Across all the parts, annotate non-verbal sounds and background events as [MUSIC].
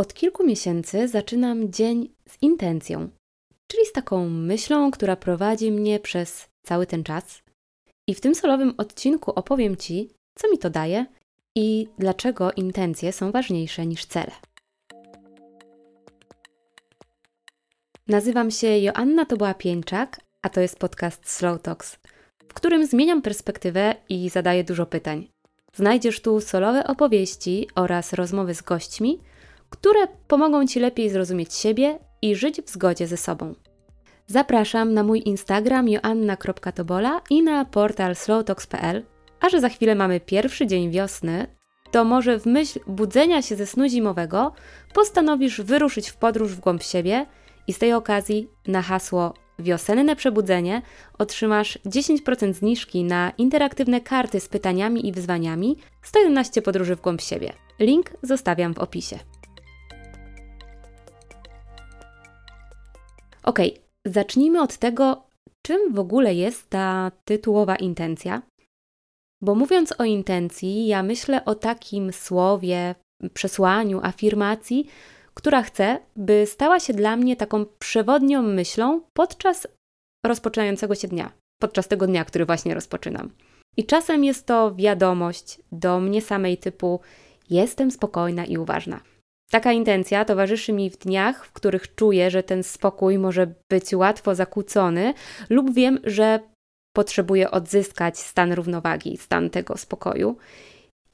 Od kilku miesięcy zaczynam dzień z intencją, czyli z taką myślą, która prowadzi mnie przez cały ten czas. I w tym solowym odcinku opowiem Ci, co mi to daje i dlaczego intencje są ważniejsze niż cele. Nazywam się Joanna Toboła Pieńczak, a to jest podcast Slow Talks, w którym zmieniam perspektywę i zadaję dużo pytań. Znajdziesz tu solowe opowieści oraz rozmowy z gośćmi, które pomogą Ci lepiej zrozumieć siebie i żyć w zgodzie ze sobą. Zapraszam na mój Instagram joanna.tobola i na portal slowtalks.pl, a że za chwilę mamy pierwszy dzień wiosny, to może w myśl budzenia się ze snu zimowego postanowisz wyruszyć w podróż w głąb siebie i z tej okazji na hasło wiosenne przebudzenie otrzymasz 10% zniżki na interaktywne karty z pytaniami i wyzwaniami 111 podróży w głąb siebie. Link zostawiam w opisie. Ok, zacznijmy od tego, czym w ogóle jest ta tytułowa intencja. Bo mówiąc o intencji, ja myślę o takim słowie, przesłaniu, afirmacji, która chcę, by stała się dla mnie taką przewodnią myślą podczas rozpoczynającego się dnia, podczas tego dnia, który właśnie rozpoczynam. I czasem jest to wiadomość do mnie samej typu: Jestem spokojna i uważna. Taka intencja towarzyszy mi w dniach, w których czuję, że ten spokój może być łatwo zakłócony, lub wiem, że potrzebuję odzyskać stan równowagi, stan tego spokoju.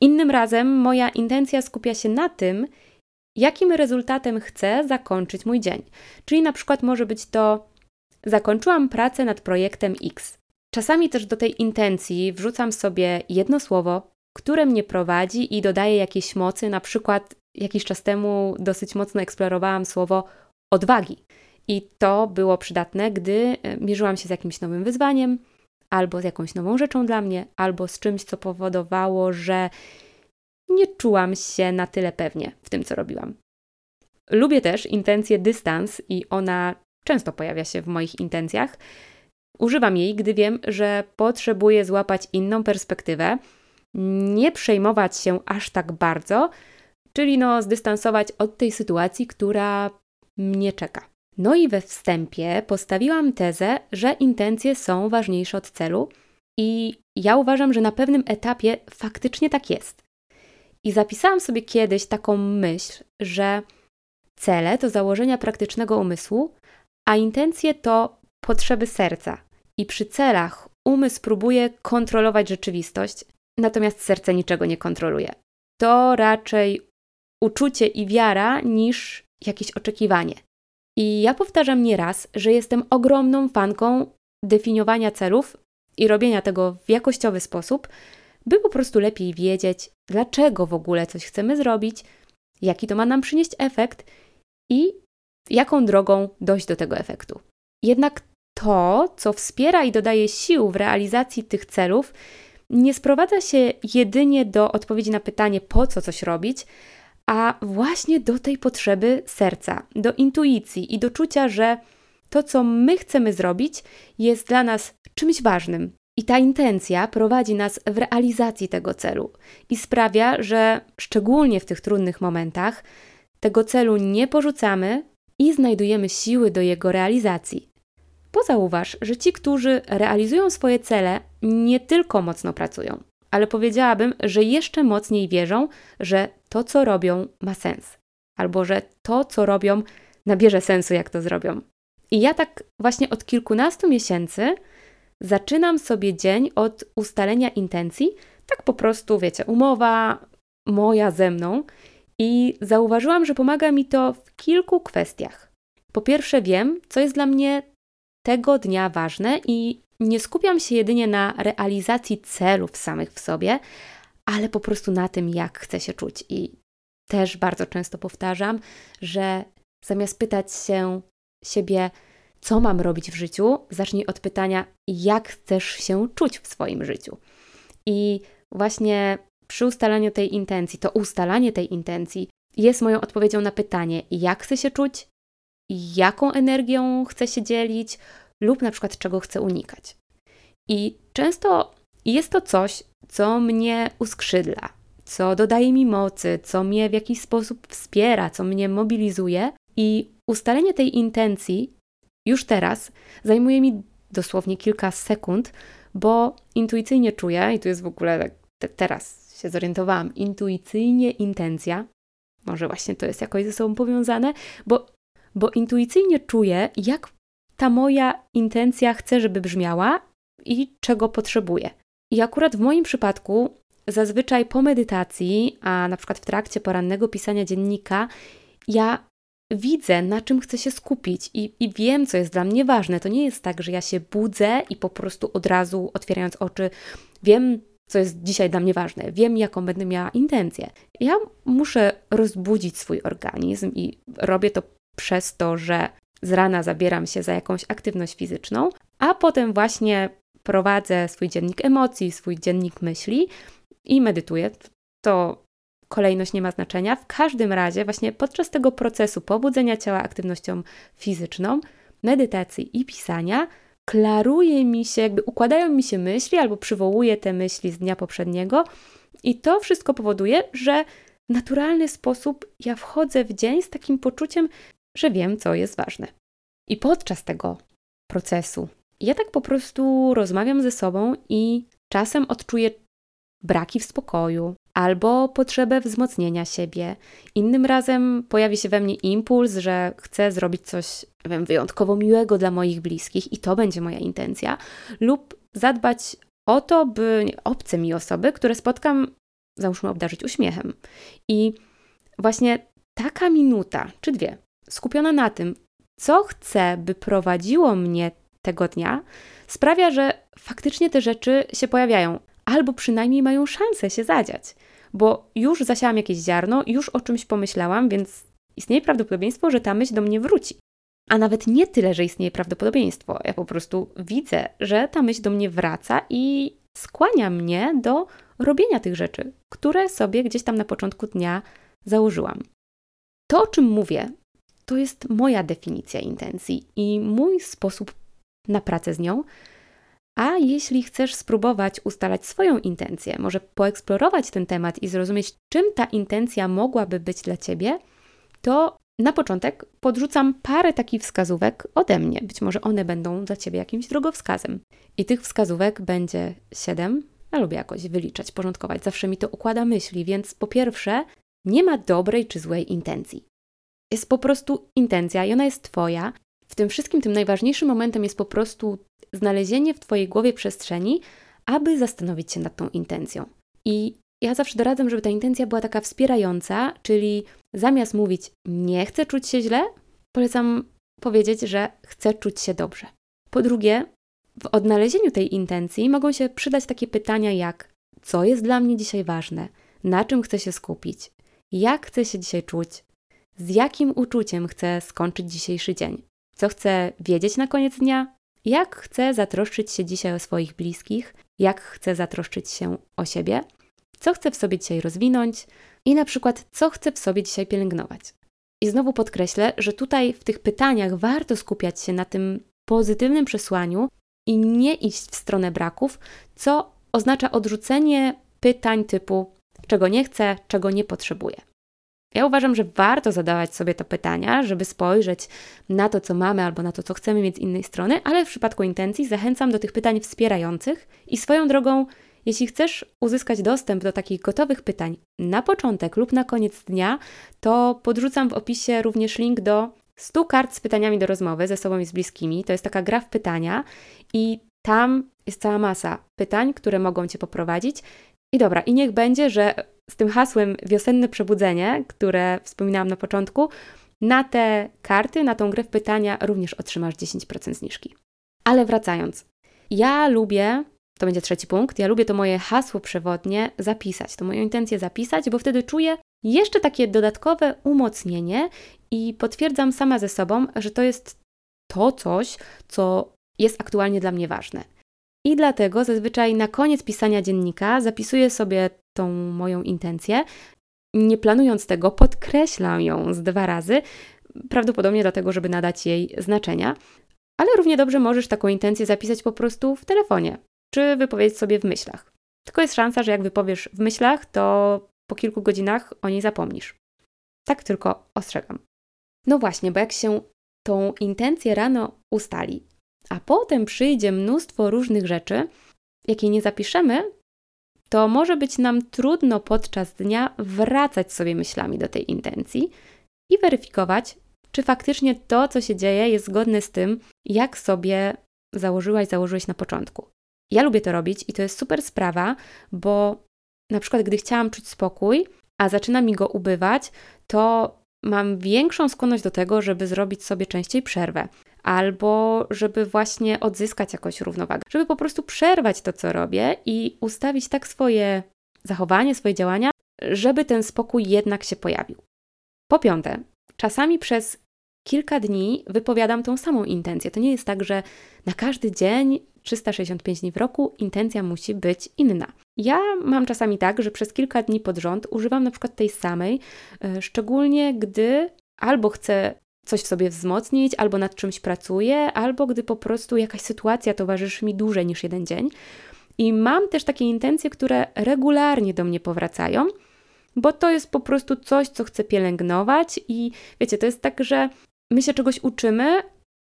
Innym razem moja intencja skupia się na tym, jakim rezultatem chcę zakończyć mój dzień. Czyli na przykład może być to zakończyłam pracę nad projektem X. Czasami też do tej intencji wrzucam sobie jedno słowo, które mnie prowadzi i dodaje jakiejś mocy, na przykład jakiś czas temu dosyć mocno eksplorowałam słowo odwagi. I to było przydatne, gdy e, mierzyłam się z jakimś nowym wyzwaniem, albo z jakąś nową rzeczą dla mnie, albo z czymś, co powodowało, że nie czułam się na tyle pewnie w tym, co robiłam. Lubię też intencję dystans i ona często pojawia się w moich intencjach. Używam jej, gdy wiem, że potrzebuję złapać inną perspektywę, nie przejmować się aż tak bardzo, czyli no zdystansować od tej sytuacji, która mnie czeka. No i we wstępie postawiłam tezę, że intencje są ważniejsze od celu i ja uważam, że na pewnym etapie faktycznie tak jest. I zapisałam sobie kiedyś taką myśl, że cele to założenia praktycznego umysłu, a intencje to potrzeby serca. I przy celach umysł próbuje kontrolować rzeczywistość, natomiast serce niczego nie kontroluje. To raczej uczucie i wiara niż jakieś oczekiwanie. I ja powtarzam nieraz, że jestem ogromną fanką definiowania celów i robienia tego w jakościowy sposób, by po prostu lepiej wiedzieć, dlaczego w ogóle coś chcemy zrobić, jaki to ma nam przynieść efekt i jaką drogą dojść do tego efektu. Jednak to, co wspiera i dodaje sił w realizacji tych celów, nie sprowadza się jedynie do odpowiedzi na pytanie, po co coś robić, a właśnie do tej potrzeby serca, do intuicji i do czucia, że to, co my chcemy zrobić, jest dla nas czymś ważnym. I ta intencja prowadzi nas w realizacji tego celu i sprawia, że szczególnie w tych trudnych momentach tego celu nie porzucamy i znajdujemy siły do jego realizacji. Pozauważ, że ci, którzy realizują swoje cele, nie tylko mocno pracują, ale powiedziałabym, że jeszcze mocniej wierzą, że to, co robią, ma sens, albo że to, co robią, nabierze sensu, jak to zrobią. I ja tak właśnie od kilkunastu miesięcy zaczynam sobie dzień od ustalenia intencji, tak po prostu, wiecie, umowa moja ze mną. I zauważyłam, że pomaga mi to w kilku kwestiach. Po pierwsze, wiem, co jest dla mnie tego dnia ważne i nie skupiam się jedynie na realizacji celów samych w sobie, ale po prostu na tym, jak chcę się czuć. I też bardzo często powtarzam, że zamiast pytać się siebie, co mam robić w życiu, zacznij od pytania, jak chcesz się czuć w swoim życiu. I właśnie przy ustalaniu tej intencji, to ustalanie tej intencji jest moją odpowiedzią na pytanie, jak chcę się czuć, jaką energią chcę się dzielić, lub na przykład czego chcę unikać. I często jest to coś, co mnie uskrzydla, co dodaje mi mocy, co mnie w jakiś sposób wspiera, co mnie mobilizuje. I ustalenie tej intencji już teraz zajmuje mi dosłownie kilka sekund, bo intuicyjnie czuję, i tu jest w ogóle tak, teraz się zorientowałam, intuicyjnie intencja, może właśnie to jest jakoś ze sobą powiązane, bo, bo intuicyjnie czuję, jak ta moja intencja chce, żeby brzmiała i czego potrzebuję. I akurat w moim przypadku zazwyczaj po medytacji, a na przykład w trakcie porannego pisania dziennika, ja widzę, na czym chcę się skupić i, i wiem, co jest dla mnie ważne. To nie jest tak, że ja się budzę i po prostu od razu otwierając oczy, wiem, co jest dzisiaj dla mnie ważne, wiem, jaką będę miała intencję. Ja muszę rozbudzić swój organizm i robię to przez to, że z rana zabieram się za jakąś aktywność fizyczną, a potem właśnie prowadzę swój dziennik emocji, swój dziennik myśli i medytuję. To kolejność nie ma znaczenia. W każdym razie, właśnie podczas tego procesu pobudzenia ciała aktywnością fizyczną, medytacji i pisania, klaruje mi się, jakby układają mi się myśli albo przywołuję te myśli z dnia poprzedniego, i to wszystko powoduje, że w naturalny sposób ja wchodzę w dzień z takim poczuciem, że wiem, co jest ważne. I podczas tego procesu ja tak po prostu rozmawiam ze sobą i czasem odczuję braki w spokoju albo potrzebę wzmocnienia siebie. Innym razem pojawi się we mnie impuls, że chcę zrobić coś wiem, wyjątkowo miłego dla moich bliskich i to będzie moja intencja, lub zadbać o to, by obce mi osoby, które spotkam, załóżmy, obdarzyć uśmiechem. I właśnie taka minuta czy dwie skupiona na tym, co chcę, by prowadziło mnie tego dnia, sprawia, że faktycznie te rzeczy się pojawiają, albo przynajmniej mają szansę się zadziać, bo już zasiałam jakieś ziarno, już o czymś pomyślałam, więc istnieje prawdopodobieństwo, że ta myśl do mnie wróci. A nawet nie tyle, że istnieje prawdopodobieństwo, ja po prostu widzę, że ta myśl do mnie wraca i skłania mnie do robienia tych rzeczy, które sobie gdzieś tam na początku dnia założyłam. To, o czym mówię, to jest moja definicja intencji i mój sposób na pracę z nią. A jeśli chcesz spróbować ustalać swoją intencję, może poeksplorować ten temat i zrozumieć, czym ta intencja mogłaby być dla ciebie, to na początek podrzucam parę takich wskazówek ode mnie. Być może one będą dla ciebie jakimś drogowskazem. I tych wskazówek będzie siedem. Ja lubię jakoś wyliczać, porządkować, zawsze mi to układa myśli, więc po pierwsze, nie ma dobrej czy złej intencji. Jest po prostu intencja i ona jest Twoja. W tym wszystkim tym najważniejszym momentem jest po prostu znalezienie w Twojej głowie przestrzeni, aby zastanowić się nad tą intencją. I ja zawsze doradzam, żeby ta intencja była taka wspierająca, czyli zamiast mówić nie chcę czuć się źle, polecam powiedzieć, że chcę czuć się dobrze. Po drugie, w odnalezieniu tej intencji mogą się przydać takie pytania jak: co jest dla mnie dzisiaj ważne, na czym chcę się skupić, jak chcę się dzisiaj czuć, z jakim uczuciem chcę skończyć dzisiejszy dzień, co chcę wiedzieć na koniec dnia, jak chcę zatroszczyć się dzisiaj o swoich bliskich, jak chcę zatroszczyć się o siebie, co chcę w sobie dzisiaj rozwinąć i na przykład co chcę w sobie dzisiaj pielęgnować. I znowu podkreślę, że tutaj w tych pytaniach warto skupiać się na tym pozytywnym przesłaniu i nie iść w stronę braków, co oznacza odrzucenie pytań typu czego nie chcę, czego nie potrzebuję. Ja uważam, że warto zadawać sobie to pytania, żeby spojrzeć na to, co mamy albo na to, co chcemy mieć z innej strony, ale w przypadku intencji zachęcam do tych pytań wspierających i swoją drogą, jeśli chcesz uzyskać dostęp do takich gotowych pytań na początek lub na koniec dnia, to podrzucam w opisie również link do 100 kart z pytaniami do rozmowy ze sobą i z bliskimi. To jest taka gra w pytania i tam jest cała masa pytań, które mogą Cię poprowadzić. I dobra, i niech będzie, że z tym hasłem wiosenne przebudzenie, które wspominałam na początku, na te karty, na tą grę w pytania również otrzymasz 10% zniżki. Ale wracając, ja lubię, to będzie trzeci punkt, ja lubię to moje hasło przewodnie zapisać, to moją intencję zapisać, bo wtedy czuję jeszcze takie dodatkowe umocnienie i potwierdzam sama ze sobą, że to jest to coś, co jest aktualnie dla mnie ważne. I dlatego zazwyczaj na koniec pisania dziennika zapisuję sobie tą moją intencję. Nie planując tego, podkreślam ją z dwa razy, prawdopodobnie dlatego, żeby nadać jej znaczenia. Ale równie dobrze możesz taką intencję zapisać po prostu w telefonie, czy wypowiedzieć sobie w myślach. Tylko jest szansa, że jak wypowiesz w myślach, to po kilku godzinach o niej zapomnisz. Tak tylko ostrzegam. No właśnie, bo jak się tą intencję rano ustali, a potem przyjdzie mnóstwo różnych rzeczy, jakie nie zapiszemy, to może być nam trudno podczas dnia wracać sobie myślami do tej intencji i weryfikować, czy faktycznie to, co się dzieje, jest zgodne z tym, jak sobie założyłaś, założyłeś na początku. Ja lubię to robić i to jest super sprawa, bo na przykład, gdy chciałam czuć spokój, a zaczyna mi go ubywać, to mam większą skłonność do tego, żeby zrobić sobie częściej przerwę, albo żeby właśnie odzyskać jakąś równowagę, żeby po prostu przerwać to, co robię i ustawić tak swoje zachowanie, swoje działania, żeby ten spokój jednak się pojawił. Po piąte, czasami przez kilka dni wypowiadam tą samą intencję. To nie jest tak, że na każdy dzień 365 dni w roku intencja musi być inna. Ja mam czasami tak, że przez kilka dni pod rząd używam na przykład tej samej, e, szczególnie gdy albo chcę coś w sobie wzmocnić, albo nad czymś pracuję, albo gdy po prostu jakaś sytuacja towarzyszy mi dłużej niż jeden dzień. I mam też takie intencje, które regularnie do mnie powracają, bo to jest po prostu coś, co chcę pielęgnować i wiecie, to jest tak, że my się czegoś uczymy,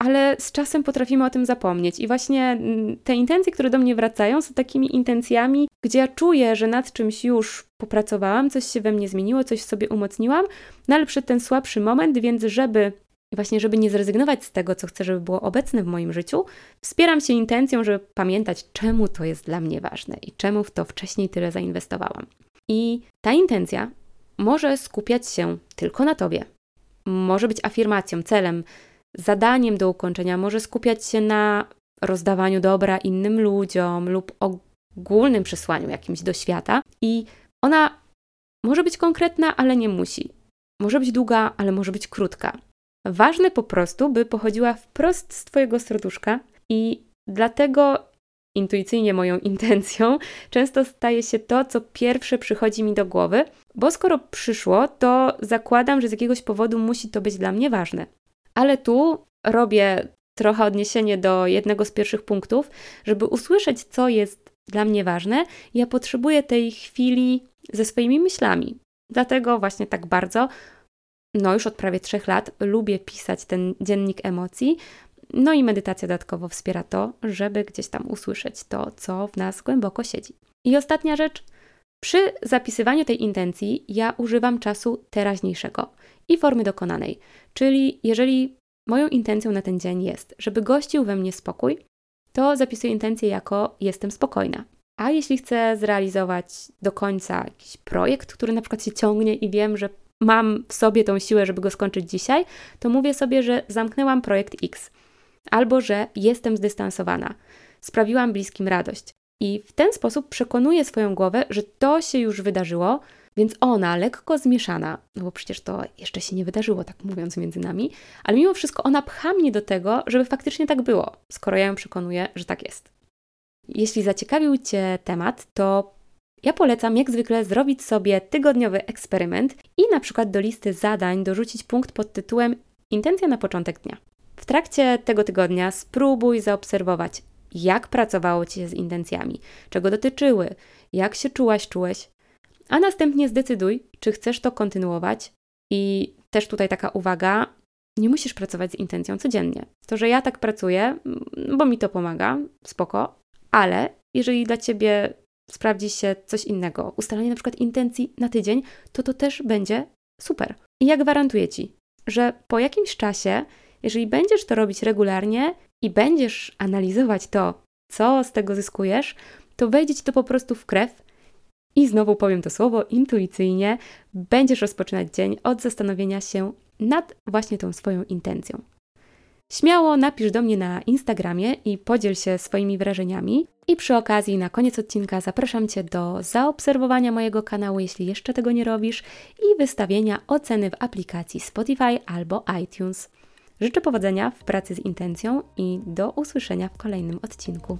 ale z czasem potrafimy o tym zapomnieć. I właśnie mm, te intencje, które do mnie wracają, są takimi intencjami, gdzie ja czuję, że nad czymś już popracowałam, coś się we mnie zmieniło, coś sobie umocniłam, no ale przed ten słabszy moment, więc żeby właśnie, żeby nie zrezygnować z tego, co chcę, żeby było obecne w moim życiu, wspieram się intencją, żeby pamiętać, czemu to jest dla mnie ważne i czemu w to wcześniej tyle zainwestowałam. I ta intencja może skupiać się tylko na tobie. Może być afirmacją, celem, zadaniem do ukończenia, może skupiać się na rozdawaniu dobra innym ludziom lub ogólnym przesłaniu jakimś do świata. I ona może być konkretna, ale nie musi. Może być długa, ale może być krótka. Ważne po prostu, by pochodziła wprost z Twojego serduszka i dlatego intuicyjnie moją [LAUGHS] intencją często staje się to, co pierwsze przychodzi mi do głowy, bo skoro przyszło, to zakładam, że z jakiegoś powodu musi to być dla mnie ważne. Ale tu robię trochę odniesienie do jednego z pierwszych punktów, żeby usłyszeć, co jest dla mnie ważne, ja potrzebuję tej chwili ze swoimi myślami. Dlatego właśnie tak bardzo, no już od prawie trzech lat, lubię pisać ten dziennik emocji. No i medytacja dodatkowo wspiera to, żeby gdzieś tam usłyszeć to, co w nas głęboko siedzi. I ostatnia rzecz. Przy zapisywaniu tej intencji ja używam czasu teraźniejszego i formy dokonanej. Czyli jeżeli moją intencją na ten dzień jest, żeby gościł we mnie spokój, to zapisuję intencję jako jestem spokojna. A jeśli chcę zrealizować do końca jakiś projekt, który na przykład się ciągnie i wiem, że mam w sobie tą siłę, żeby go skończyć dzisiaj, to mówię sobie, że zamknęłam projekt X. Albo że jestem zdystansowana, sprawiłam bliskim radość. I w ten sposób przekonuję swoją głowę, że to się już wydarzyło, więc ona, lekko zmieszana, no bo przecież to jeszcze się nie wydarzyło, tak mówiąc między nami, ale mimo wszystko ona pcha mnie do tego, żeby faktycznie tak było, skoro ja ją przekonuję, że tak jest. Jeśli zaciekawił Cię temat, to ja polecam jak zwykle zrobić sobie tygodniowy eksperyment i na przykład do listy zadań dorzucić punkt pod tytułem Intencja na początek dnia. W trakcie tego tygodnia spróbuj zaobserwować, jak pracowało Ci się z intencjami, czego dotyczyły, jak się czułaś, czułeś, a następnie zdecyduj, czy chcesz to kontynuować. I też tutaj taka uwaga, nie musisz pracować z intencją codziennie. To, że ja tak pracuję, bo mi to pomaga, spoko, ale jeżeli dla Ciebie sprawdzi się coś innego, ustalenie na przykład intencji na tydzień, to to też będzie super. I ja gwarantuję Ci, że po jakimś czasie, jeżeli będziesz to robić regularnie i będziesz analizować to, co z tego zyskujesz, to wejdzie Ci to po prostu w krew i znowu powiem to słowo intuicyjnie, będziesz rozpoczynać dzień od zastanowienia się nad właśnie tą swoją intencją. Śmiało napisz do mnie na Instagramie i podziel się swoimi wrażeniami. I przy okazji, na koniec odcinka zapraszam Cię do zaobserwowania mojego kanału, jeśli jeszcze tego nie robisz, i wystawienia oceny w aplikacji Spotify albo iTunes. Życzę powodzenia w pracy z intencją i do usłyszenia w kolejnym odcinku.